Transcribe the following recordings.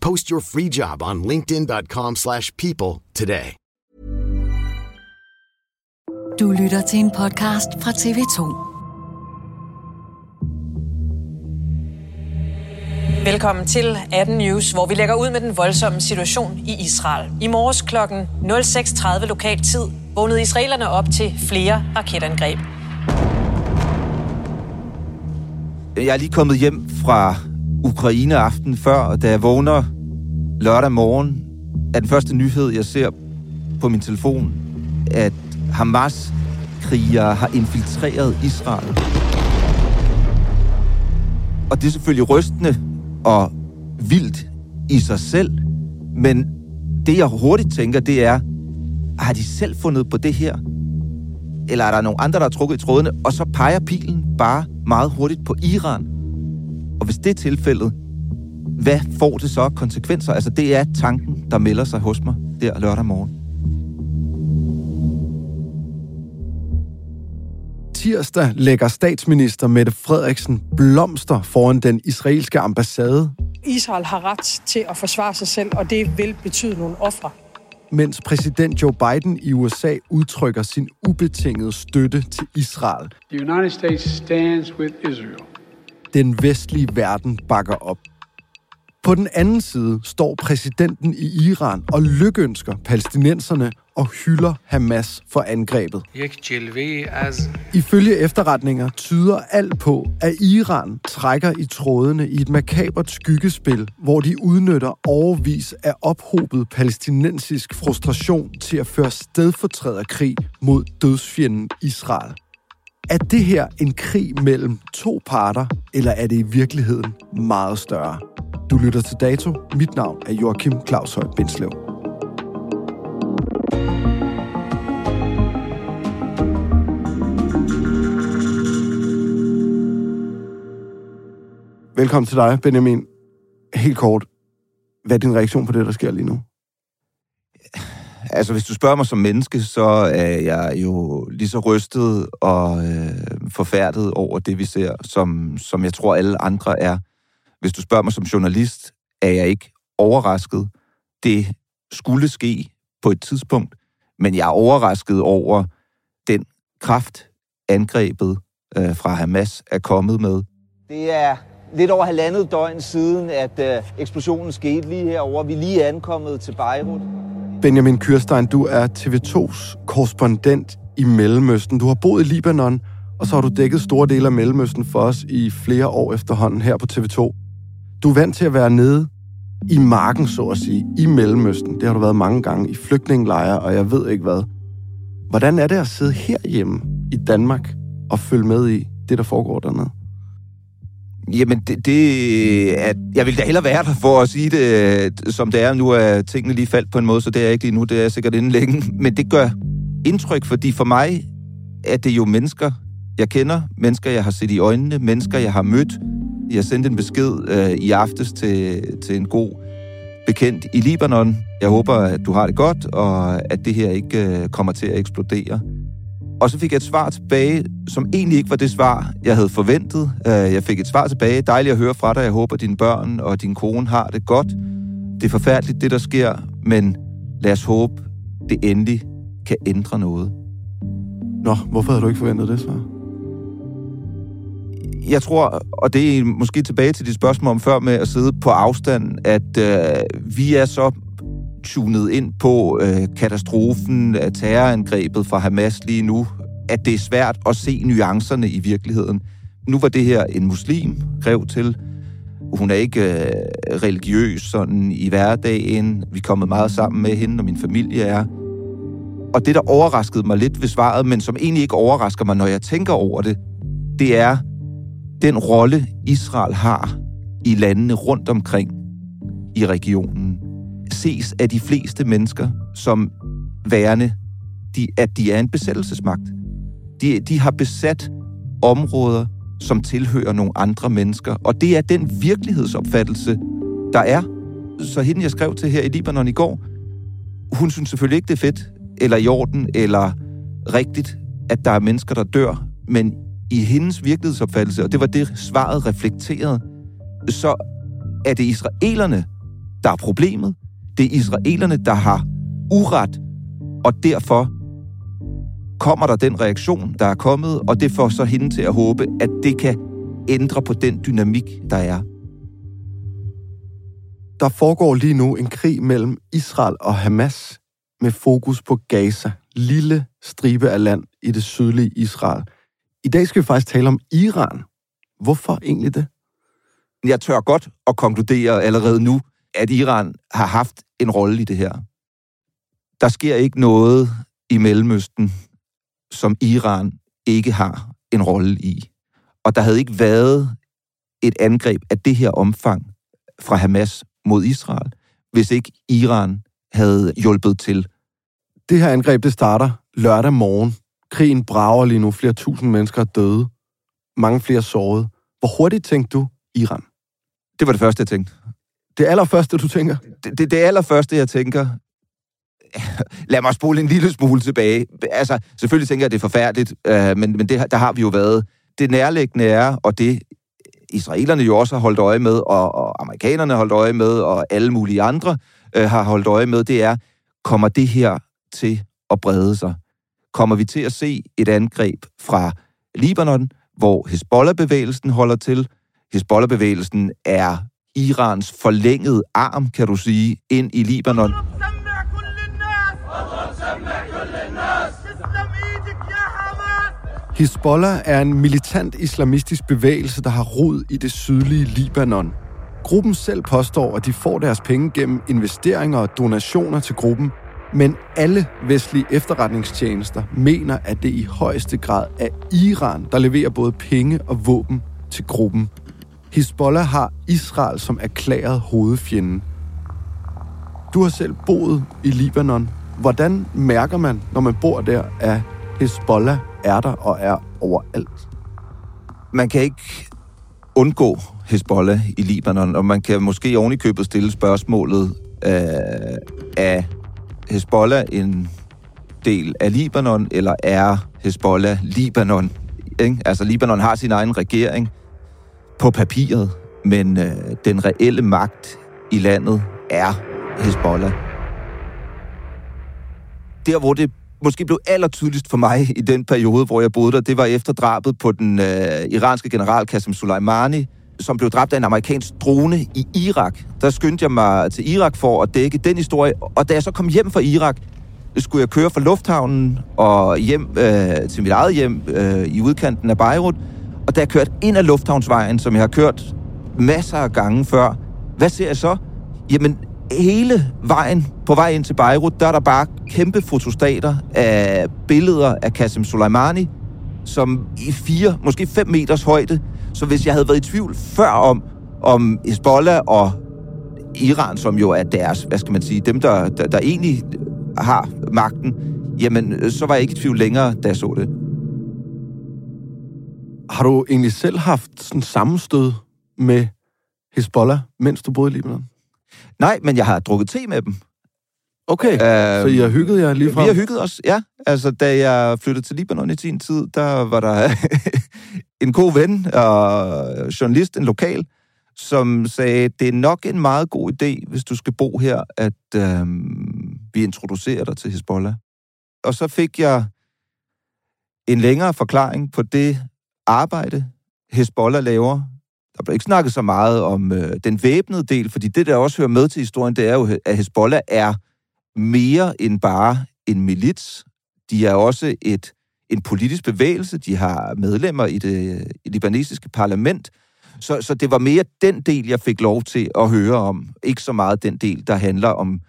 Post your free job on linkedin.com/people slash people today. Du lytter til en podcast fra TV2. Velkommen til 18 News, hvor vi lægger ud med den voldsomme situation i Israel. I morges kl. 06.30 lokal tid vågnede israelerne op til flere raketangreb. Jeg er lige kommet hjem fra Ukraine aften før, og da jeg vågner lørdag morgen, er den første nyhed, jeg ser på min telefon, at Hamas-krigere har infiltreret Israel. Og det er selvfølgelig rystende og vildt i sig selv, men det jeg hurtigt tænker, det er, har de selv fundet på det her? Eller er der nogen andre, der har trukket i trådene? Og så peger pilen bare meget hurtigt på Iran. Og hvis det er tilfældet, hvad får det så konsekvenser? Altså, det er tanken, der melder sig hos mig der lørdag morgen. Tirsdag lægger statsminister Mette Frederiksen blomster foran den israelske ambassade, Israel har ret til at forsvare sig selv, og det vil betyde nogle ofre. mens præsident Joe Biden i USA udtrykker sin ubetingede støtte til Israel. The United States stands with Israel den vestlige verden bakker op. På den anden side står præsidenten i Iran og lykønsker palæstinenserne og hylder Hamas for angrebet. Ifølge efterretninger tyder alt på, at Iran trækker i trådene i et makabert skyggespil, hvor de udnytter overvis af ophobet palæstinensisk frustration til at føre stedfortræderkrig mod dødsfjenden Israel. Er det her en krig mellem to parter, eller er det i virkeligheden meget større? Du lytter til Dato. Mit navn er Joachim Claus Høj Bindslev. Velkommen til dig, Benjamin. Helt kort. Hvad er din reaktion på det, der sker lige nu? Altså, hvis du spørger mig som menneske, så er jeg jo lige så rystet og øh, forfærdet over det, vi ser, som, som jeg tror, alle andre er. Hvis du spørger mig som journalist, er jeg ikke overrasket. Det skulle ske på et tidspunkt, men jeg er overrasket over den kraft, angrebet øh, fra Hamas er kommet med. Det er lidt over halvandet døgn siden, at øh, eksplosionen skete lige herover. Vi er lige ankommet til Beirut. Benjamin Kyrstein, du er TV2's korrespondent i Mellemøsten. Du har boet i Libanon, og så har du dækket store dele af Mellemøsten for os i flere år efterhånden her på TV2. Du er vant til at være nede i marken, så at sige, i Mellemøsten. Det har du været mange gange i flygtningelejre, og jeg ved ikke hvad. Hvordan er det at sidde herhjemme i Danmark og følge med i det, der foregår dernede? Jamen, det, det er, jeg vil da hellere være der for at sige det, øh, som det er. Nu er tingene lige faldt på en måde, så det er jeg ikke lige nu. Det er jeg sikkert inden længe. Men det gør indtryk, fordi for mig er det jo mennesker, jeg kender. Mennesker, jeg har set i øjnene. Mennesker, jeg har mødt. Jeg sendte en besked øh, i aftes til, til en god bekendt i Libanon. Jeg håber, at du har det godt, og at det her ikke øh, kommer til at eksplodere. Og så fik jeg et svar tilbage, som egentlig ikke var det svar, jeg havde forventet. Øh, jeg fik et svar tilbage. Dejligt at høre fra dig. Jeg håber, at dine børn og din kone har det godt. Det er forfærdeligt, det der sker, men lad os håbe, det endelig kan ændre noget. Nå, hvorfor havde du ikke forventet det så? Jeg tror, og det er måske tilbage til dit spørgsmål om før med at sidde på afstand, at øh, vi er så tunet ind på øh, katastrofen af terrorangrebet fra Hamas lige nu, at det er svært at se nuancerne i virkeligheden. Nu var det her en muslim, grev til. Hun er ikke øh, religiøs sådan i hverdagen. Vi er kommet meget sammen med hende, og min familie er. Og det, der overraskede mig lidt ved svaret, men som egentlig ikke overrasker mig, når jeg tænker over det, det er den rolle, Israel har i landene rundt omkring i regionen ses af de fleste mennesker som værende, de, at de er en besættelsesmagt. De, de har besat områder, som tilhører nogle andre mennesker, og det er den virkelighedsopfattelse, der er. Så hende, jeg skrev til her i Libanon i går, hun synes selvfølgelig ikke, det er fedt, eller i orden, eller rigtigt, at der er mennesker, der dør, men i hendes virkelighedsopfattelse, og det var det, svaret reflekterede, så er det israelerne, der er problemet. Det er israelerne, der har uret, og derfor kommer der den reaktion, der er kommet, og det får så hende til at håbe, at det kan ændre på den dynamik, der er. Der foregår lige nu en krig mellem Israel og Hamas med fokus på Gaza, lille stribe af land i det sydlige Israel. I dag skal vi faktisk tale om Iran. Hvorfor egentlig det? Jeg tør godt at konkludere allerede nu, at Iran har haft en rolle i det her. Der sker ikke noget i Mellemøsten, som Iran ikke har en rolle i. Og der havde ikke været et angreb af det her omfang fra Hamas mod Israel, hvis ikke Iran havde hjulpet til. Det her angreb, det starter lørdag morgen. Krigen brager lige nu. Flere tusind mennesker er døde. Mange flere såret. Hvor hurtigt tænkte du Iran? Det var det første, jeg tænkte. Det allerførste, du tænker? Det, det, det allerførste, jeg tænker, lad mig spole en lille smule tilbage. Altså, selvfølgelig tænker jeg, at det er forfærdeligt, øh, men, men det, der har vi jo været. Det nærliggende er, og det israelerne jo også har holdt øje med, og, og amerikanerne har holdt øje med, og alle mulige andre øh, har holdt øje med, det er, kommer det her til at brede sig? Kommer vi til at se et angreb fra Libanon, hvor Hezbollah-bevægelsen holder til? Hezbollah-bevægelsen er Irans forlængede arm, kan du sige, ind i Libanon. Hezbollah er en militant islamistisk bevægelse, der har rod i det sydlige Libanon. Gruppen selv påstår, at de får deres penge gennem investeringer og donationer til gruppen, men alle vestlige efterretningstjenester mener, at det i højeste grad er Iran, der leverer både penge og våben til gruppen. Hezbollah har Israel som erklæret hovedfjende. Du har selv boet i Libanon. Hvordan mærker man, når man bor der, at Hezbollah er der og er overalt? Man kan ikke undgå Hezbollah i Libanon, og man kan måske ovenikøbet stille spørgsmålet, øh, er Hezbollah en del af Libanon, eller er Hezbollah Libanon? Ikke? Altså, Libanon har sin egen regering, på papiret, men øh, den reelle magt i landet er Hezbollah. Der, hvor det måske blev allertydeligst for mig i den periode, hvor jeg boede der, det var efter drabet på den øh, iranske general Qasem Soleimani, som blev dræbt af en amerikansk drone i Irak. Der skyndte jeg mig til Irak for at dække den historie, og da jeg så kom hjem fra Irak, skulle jeg køre fra lufthavnen og hjem øh, til mit eget hjem øh, i udkanten af Beirut, og da jeg kørte ind ad lufthavnsvejen, som jeg har kørt masser af gange før, hvad ser jeg så? Jamen, hele vejen på vej ind til Beirut, der er der bare kæmpe fotostater af billeder af Qasem Soleimani, som i fire, måske 5 meters højde. Så hvis jeg havde været i tvivl før om, om Hezbollah og Iran, som jo er deres, hvad skal man sige, dem, der, der, der egentlig har magten, jamen, så var jeg ikke i tvivl længere, da jeg så det. Har du egentlig selv haft sådan sammenstød med Hezbollah, mens du boede i Libanon? Nej, men jeg har drukket te med dem. Okay, øh, så I har hygget jer lige fra? Vi har hygget os, ja. Altså, da jeg flyttede til Libanon i sin tid, der var der en god ven og journalist, en lokal, som sagde, det er nok en meget god idé, hvis du skal bo her, at øh, vi introducerer dig til Hezbollah. Og så fik jeg en længere forklaring på det arbejde, Hezbollah laver. Der blev ikke snakket så meget om øh, den væbnede del, fordi det, der også hører med til historien, det er jo, at Hezbollah er mere end bare en milits. De er også et, en politisk bevægelse. De har medlemmer i det øh, i libanesiske parlament. Så, så det var mere den del, jeg fik lov til at høre om. Ikke så meget den del, der handler om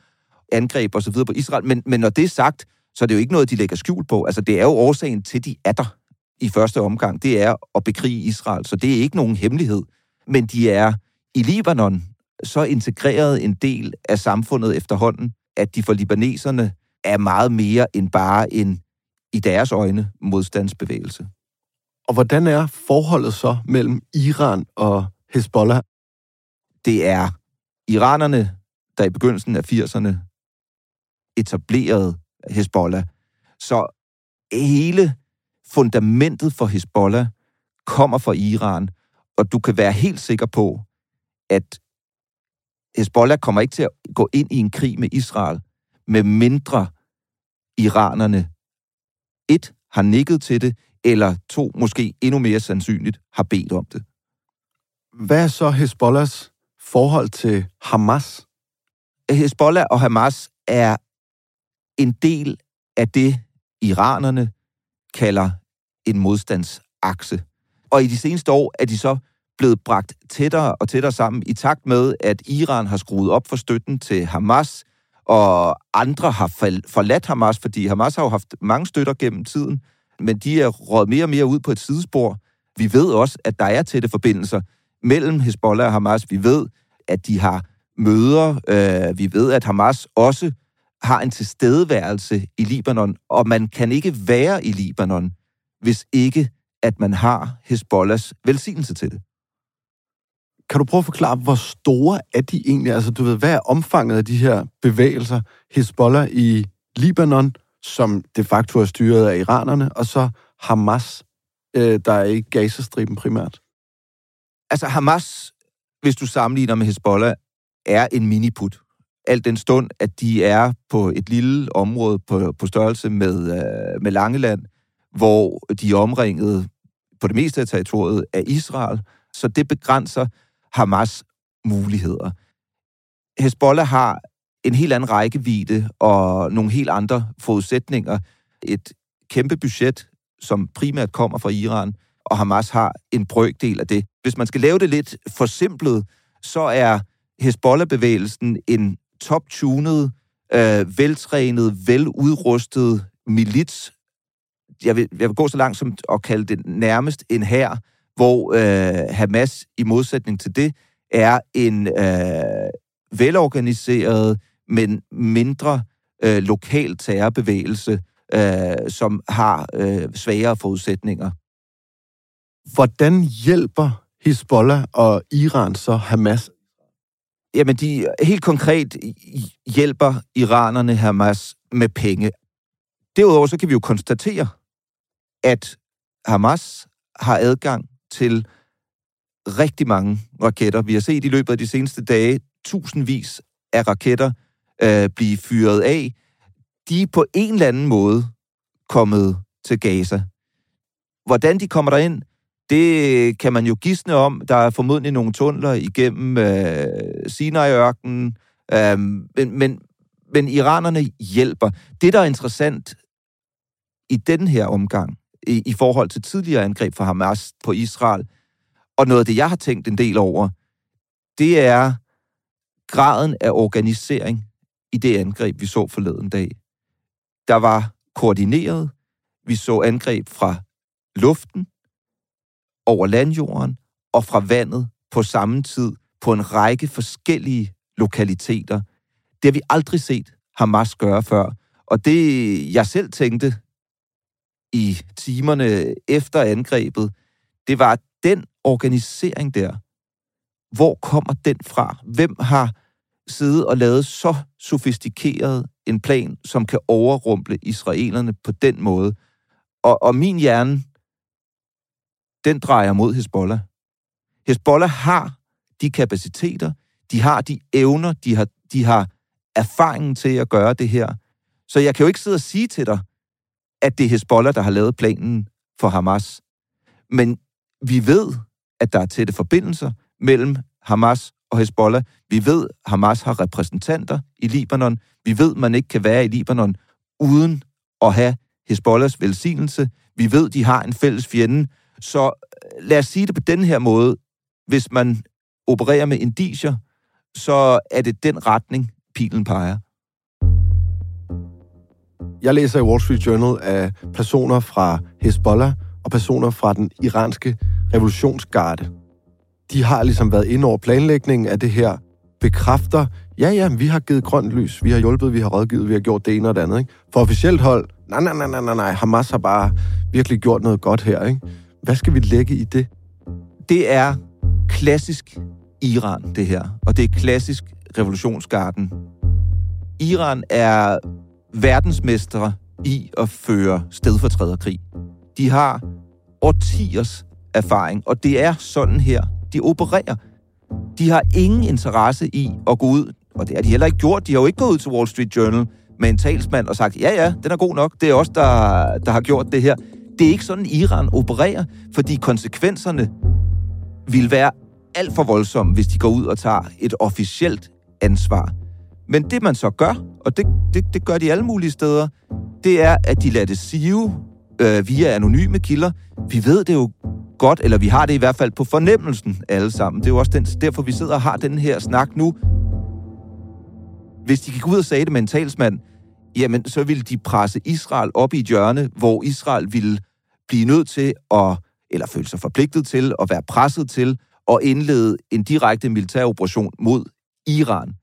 angreb og så videre på Israel. Men, men når det er sagt, så er det jo ikke noget, de lægger skjul på. Altså, det er jo årsagen til, de er der i første omgang. Det er at bekrige Israel, så det er ikke nogen hemmelighed. Men de er i Libanon så integreret en del af samfundet efterhånden, at de for libaneserne er meget mere end bare en, i deres øjne, modstandsbevægelse. Og hvordan er forholdet så mellem Iran og Hezbollah? Det er iranerne, der i begyndelsen af 80'erne etablerede Hezbollah. Så hele fundamentet for Hezbollah kommer fra Iran, og du kan være helt sikker på, at Hezbollah kommer ikke til at gå ind i en krig med Israel, med mindre iranerne et har nikket til det, eller to, måske endnu mere sandsynligt, har bedt om det. Hvad er så Hezbollahs forhold til Hamas? Hezbollah og Hamas er en del af det, iranerne kalder en modstandsakse. Og i de seneste år er de så blevet bragt tættere og tættere sammen i takt med, at Iran har skruet op for støtten til Hamas, og andre har forladt Hamas, fordi Hamas har jo haft mange støtter gennem tiden, men de er råd mere og mere ud på et sidespor. Vi ved også, at der er tætte forbindelser mellem Hezbollah og Hamas. Vi ved, at de har møder. Øh, vi ved, at Hamas også har en tilstedeværelse i Libanon, og man kan ikke være i Libanon, hvis ikke at man har Hezbollahs velsignelse til det. Kan du prøve at forklare, hvor store er de egentlig? Altså, du ved, hvad er omfanget af de her bevægelser? Hezbollah i Libanon, som de facto er styret af iranerne, og så Hamas, øh, der er i Gazastriben primært. Altså, Hamas, hvis du sammenligner med Hezbollah, er en miniput. Alt den stund, at de er på et lille område på, på størrelse med, øh, med Langeland, hvor de er omringet på det meste af territoriet af Israel, så det begrænser Hamas muligheder. Hezbollah har en helt anden rækkevidde og nogle helt andre forudsætninger. Et kæmpe budget, som primært kommer fra Iran, og Hamas har en brøkdel af det. Hvis man skal lave det lidt forsimplet, så er Hezbollah-bevægelsen en top-tunet, øh, veltrænet, veludrustet milits. Jeg vil, jeg vil gå så langt som at kalde det nærmest en hær, hvor øh, Hamas i modsætning til det er en øh, velorganiseret, men mindre øh, lokal terrorbevægelse, øh, som har øh, svagere forudsætninger. Hvordan hjælper Hezbollah og Iran så Hamas? Jamen, de helt konkret hjælper iranerne Hamas med penge. Derudover så kan vi jo konstatere, at Hamas har adgang til rigtig mange raketter. Vi har set i løbet af de seneste dage tusindvis af raketter øh, blive fyret af. De er på en eller anden måde kommet til Gaza. Hvordan de kommer derind, det kan man jo gisne om. Der er formodentlig nogle tunneler igennem øh, Sinai-ørkenen, øh, men, men, men iranerne hjælper. Det, der er interessant i den her omgang, i, i forhold til tidligere angreb fra Hamas på Israel. Og noget af det, jeg har tænkt en del over, det er graden af organisering i det angreb, vi så forleden dag. Der var koordineret. Vi så angreb fra luften, over landjorden og fra vandet på samme tid på en række forskellige lokaliteter. Det har vi aldrig set Hamas gøre før. Og det, jeg selv tænkte, i timerne efter angrebet, det var den organisering der. Hvor kommer den fra? Hvem har siddet og lavet så sofistikeret en plan, som kan overrumple israelerne på den måde. Og, og min hjerne, den drejer mod Hezbollah. Hezbollah har de kapaciteter, de har de evner, de har, de har erfaringen til at gøre det her. Så jeg kan jo ikke sidde og sige til dig, at det er Hezbollah, der har lavet planen for Hamas. Men vi ved, at der er tætte forbindelser mellem Hamas og Hezbollah. Vi ved, at Hamas har repræsentanter i Libanon. Vi ved, at man ikke kan være i Libanon uden at have Hezbollahs velsignelse. Vi ved, at de har en fælles fjende. Så øh, lad os sige det på den her måde. Hvis man opererer med indiger, så er det den retning, pilen peger. Jeg læser i Wall Street Journal af personer fra Hezbollah og personer fra den iranske revolutionsgarde. De har ligesom været inde over planlægningen af det her, bekræfter, ja ja, vi har givet grønt lys, vi har hjulpet, vi har rådgivet, vi har gjort det ene og det andet. Ikke? For officielt hold, nej, nej, nej, nej, nej, Hamas har bare virkelig gjort noget godt her. Ikke? Hvad skal vi lægge i det? Det er klassisk Iran, det her. Og det er klassisk revolutionsgarden. Iran er verdensmestre i at føre stedfortræderkrig. De har årtiers erfaring, og det er sådan her, de opererer. De har ingen interesse i at gå ud, og det har de heller ikke gjort. De har jo ikke gået ud til Wall Street Journal med en talsmand og sagt, ja, ja, den er god nok, det er os, der, der har gjort det her. Det er ikke sådan, Iran opererer, fordi konsekvenserne vil være alt for voldsomme, hvis de går ud og tager et officielt ansvar. Men det man så gør, og det, det, det gør de alle mulige steder, det er, at de lader det sive øh, via anonyme kilder. Vi ved det jo godt, eller vi har det i hvert fald på fornemmelsen alle sammen. Det er jo også den, derfor, vi sidder og har den her snak nu. Hvis de gik ud og sagde det med en talsmand, jamen så ville de presse Israel op i et hjørne, hvor Israel ville blive nødt til at, eller føle sig forpligtet til, at være presset til at indlede en direkte militær operation mod Iran.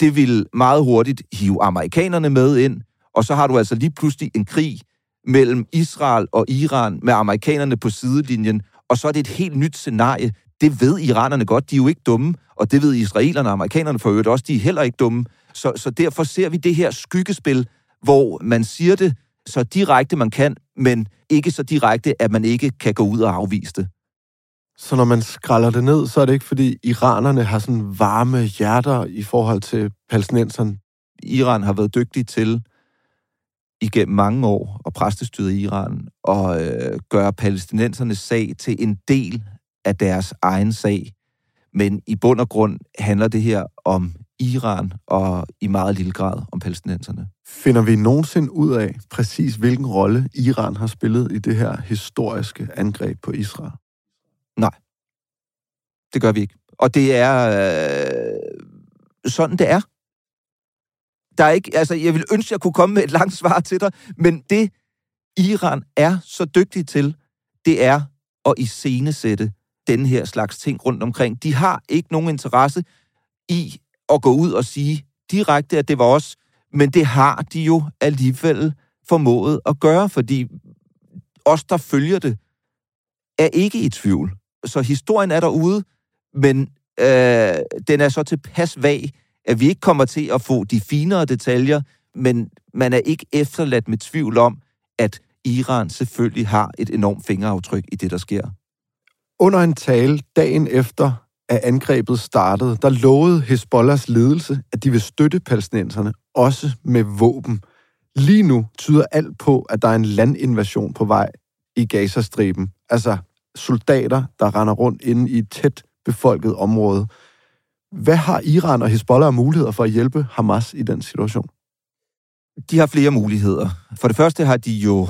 Det vil meget hurtigt hive amerikanerne med ind, og så har du altså lige pludselig en krig mellem Israel og Iran med amerikanerne på sidelinjen, og så er det et helt nyt scenarie. Det ved iranerne godt, de er jo ikke dumme, og det ved israelerne og amerikanerne for øvrigt også, de er heller ikke dumme. Så, så derfor ser vi det her skyggespil, hvor man siger det så direkte man kan, men ikke så direkte, at man ikke kan gå ud og afvise det. Så når man skralder det ned, så er det ikke, fordi iranerne har sådan varme hjerter i forhold til palæstinenserne? Iran har været dygtig til igennem mange år og præstestyret i Iran og øh, gøre palæstinensernes sag til en del af deres egen sag. Men i bund og grund handler det her om Iran og i meget lille grad om palæstinenserne. Finder vi nogensinde ud af præcis, hvilken rolle Iran har spillet i det her historiske angreb på Israel? Nej, det gør vi ikke. Og det er øh, sådan, det er. Der er ikke, altså, jeg vil ønske, at jeg kunne komme med et langt svar til dig, men det, Iran er så dygtig til, det er at iscenesætte den her slags ting rundt omkring. De har ikke nogen interesse i at gå ud og sige direkte, at det var os, men det har de jo alligevel formået at gøre, fordi os, der følger det, er ikke i tvivl. Så historien er derude, men øh, den er så tilpas vag, at vi ikke kommer til at få de finere detaljer, men man er ikke efterladt med tvivl om, at Iran selvfølgelig har et enormt fingeraftryk i det, der sker. Under en tale dagen efter, at angrebet startede, der lovede Hezbollahs ledelse, at de vil støtte palæstinenserne, også med våben. Lige nu tyder alt på, at der er en landinvasion på vej i Gazastriben. Altså soldater, der render rundt inde i et tæt befolket område. Hvad har Iran og Hezbollah muligheder for at hjælpe Hamas i den situation? De har flere muligheder. For det første har de jo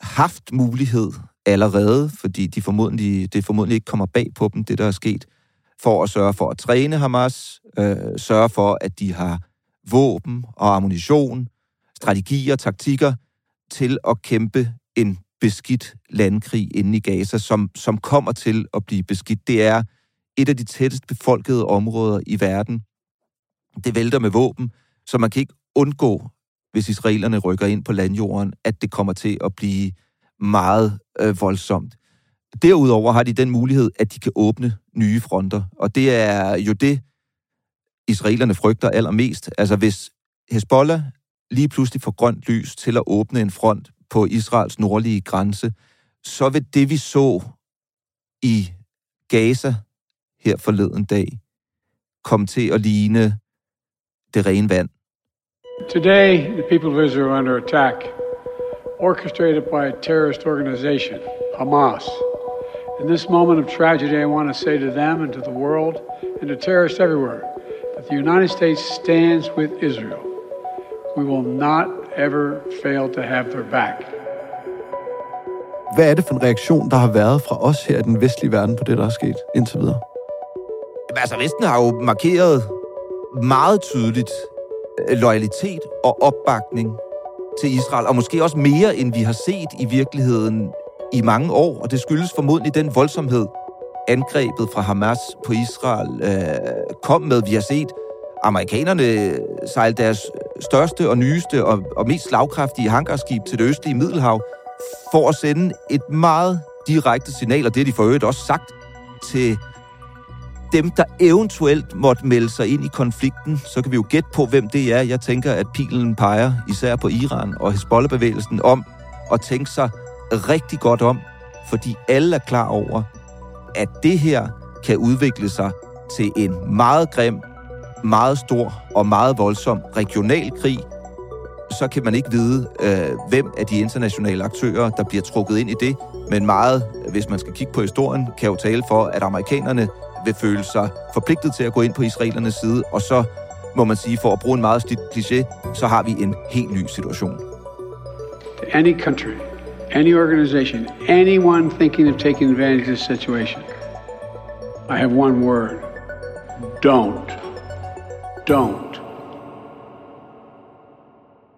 haft mulighed allerede, fordi de formodentlig, det formodentlig ikke kommer bag på dem, det der er sket, for at sørge for at træne Hamas, øh, sørge for, at de har våben og ammunition, strategier, taktikker til at kæmpe en beskidt landkrig inde i Gaza, som, som kommer til at blive beskidt. Det er et af de tættest befolkede områder i verden. Det vælter med våben, så man kan ikke undgå, hvis israelerne rykker ind på landjorden, at det kommer til at blive meget øh, voldsomt. Derudover har de den mulighed, at de kan åbne nye fronter, og det er jo det, israelerne frygter allermest. Altså hvis Hezbollah lige pludselig får grønt lys til at åbne en front på Israels nordlige grænse, så vil det, vi så i Gaza her forleden dag, komme til at ligne det rene vand. Today, the people of Israel are under attack, orchestrated by a terrorist organization, Hamas. In this moment of tragedy, I want to say to them and to the world and to terrorists everywhere that the United States stands with Israel. We will not ever fail to have their back. Hvad er det for en reaktion, der har været fra os her i den vestlige verden på det, der er sket indtil videre? Altså, Vesten har jo markeret meget tydeligt øh, loyalitet og opbakning til Israel, og måske også mere, end vi har set i virkeligheden i mange år, og det skyldes formodentlig den voldsomhed, angrebet fra Hamas på Israel øh, kom med. Vi har set amerikanerne sejle deres største og nyeste og, og mest slagkraftige hangarskib til det østlige Middelhav for at sende et meget direkte signal, og det har de for øvrigt også sagt til dem, der eventuelt måtte melde sig ind i konflikten, så kan vi jo gætte på, hvem det er. Jeg tænker, at pilen peger især på Iran og Hezbollah-bevægelsen om at tænke sig rigtig godt om, fordi alle er klar over, at det her kan udvikle sig til en meget grim, meget stor og meget voldsom regional krig, så kan man ikke vide, øh, hvem af de internationale aktører, der bliver trukket ind i det. Men meget, hvis man skal kigge på historien, kan jo tale for, at amerikanerne vil føle sig forpligtet til at gå ind på israelernes side, og så må man sige, for at bruge en meget slidt kliché, så har vi en helt ny situation. Any country, any organization, anyone thinking of taking advantage of this situation, I have one word. Don't. Don't.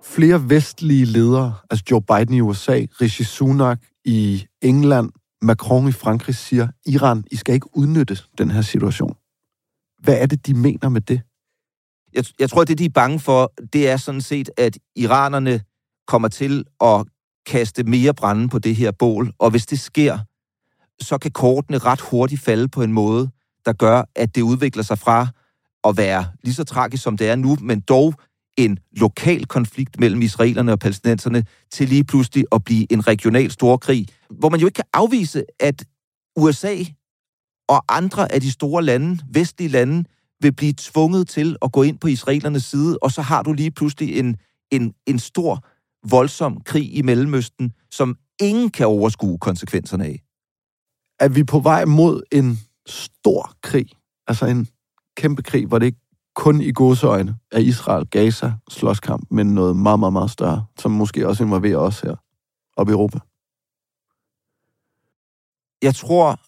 Flere vestlige ledere, altså Joe Biden i USA, Rishi Sunak i England, Macron i Frankrig siger, Iran, I skal ikke udnytte den her situation. Hvad er det, de mener med det? Jeg, jeg tror, det de er bange for, det er sådan set, at iranerne kommer til at kaste mere brænde på det her bål, og hvis det sker, så kan kortene ret hurtigt falde på en måde, der gør, at det udvikler sig fra at være lige så tragisk, som det er nu, men dog en lokal konflikt mellem israelerne og palæstinenserne til lige pludselig at blive en regional storkrig, hvor man jo ikke kan afvise, at USA og andre af de store lande, vestlige lande, vil blive tvunget til at gå ind på israelernes side, og så har du lige pludselig en, en, en stor, voldsom krig i Mellemøsten, som ingen kan overskue konsekvenserne af. Er vi på vej mod en stor krig? Altså en kæmpe krig, hvor det ikke kun i godseøjne er Israel-Gaza slåskamp, men noget meget, meget, meget større, som måske også involverer os her op i Europa? Jeg tror,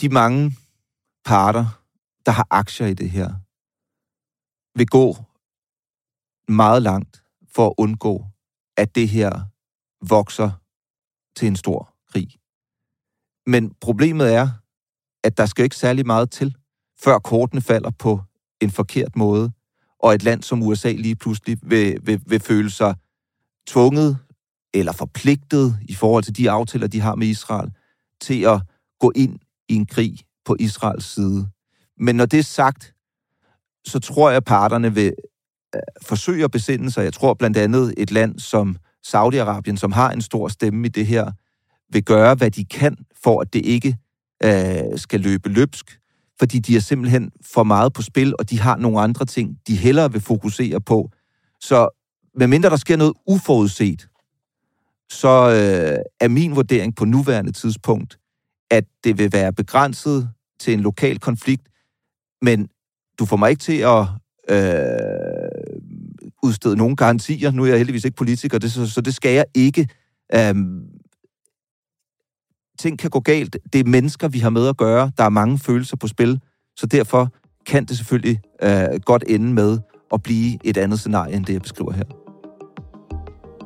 de mange parter, der har aktier i det her, vil gå meget langt for at undgå, at det her vokser til en stor krig. Men problemet er, at der skal ikke særlig meget til, før kortene falder på en forkert måde, og et land som USA lige pludselig vil, vil, vil føle sig tvunget eller forpligtet i forhold til de aftaler, de har med Israel, til at gå ind i en krig på Israels side. Men når det er sagt, så tror jeg, at parterne vil øh, forsøge at besinde sig. Jeg tror blandt andet et land som Saudi-Arabien, som har en stor stemme i det her, vil gøre, hvad de kan, for at det ikke øh, skal løbe løbsk fordi de er simpelthen for meget på spil, og de har nogle andre ting, de hellere vil fokusere på. Så medmindre der sker noget uforudset, så øh, er min vurdering på nuværende tidspunkt, at det vil være begrænset til en lokal konflikt, men du får mig ikke til at øh, udstede nogen garantier. Nu er jeg heldigvis ikke politiker, det, så, så det skal jeg ikke. Øh, ting kan gå galt. Det er mennesker, vi har med at gøre. Der er mange følelser på spil. Så derfor kan det selvfølgelig øh, godt ende med at blive et andet scenarie, end det, jeg beskriver her.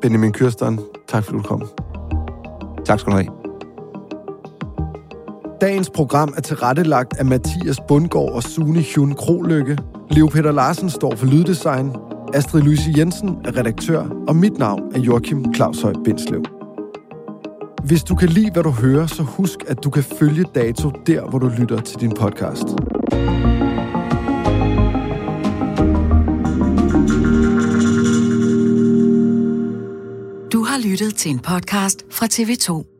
Benjamin Kyrsten, tak fordi du kom. Tak skal du have. Dagens program er tilrettelagt af Mathias Bundgaard og Sune Hyun Krolykke. Leo Peter Larsen står for lyddesign. Astrid Louise Jensen er redaktør, og mit navn er Joachim Claushøj Bindslev. Hvis du kan lide, hvad du hører, så husk, at du kan følge Dato der, hvor du lytter til din podcast. Du har lyttet til en podcast fra TV2.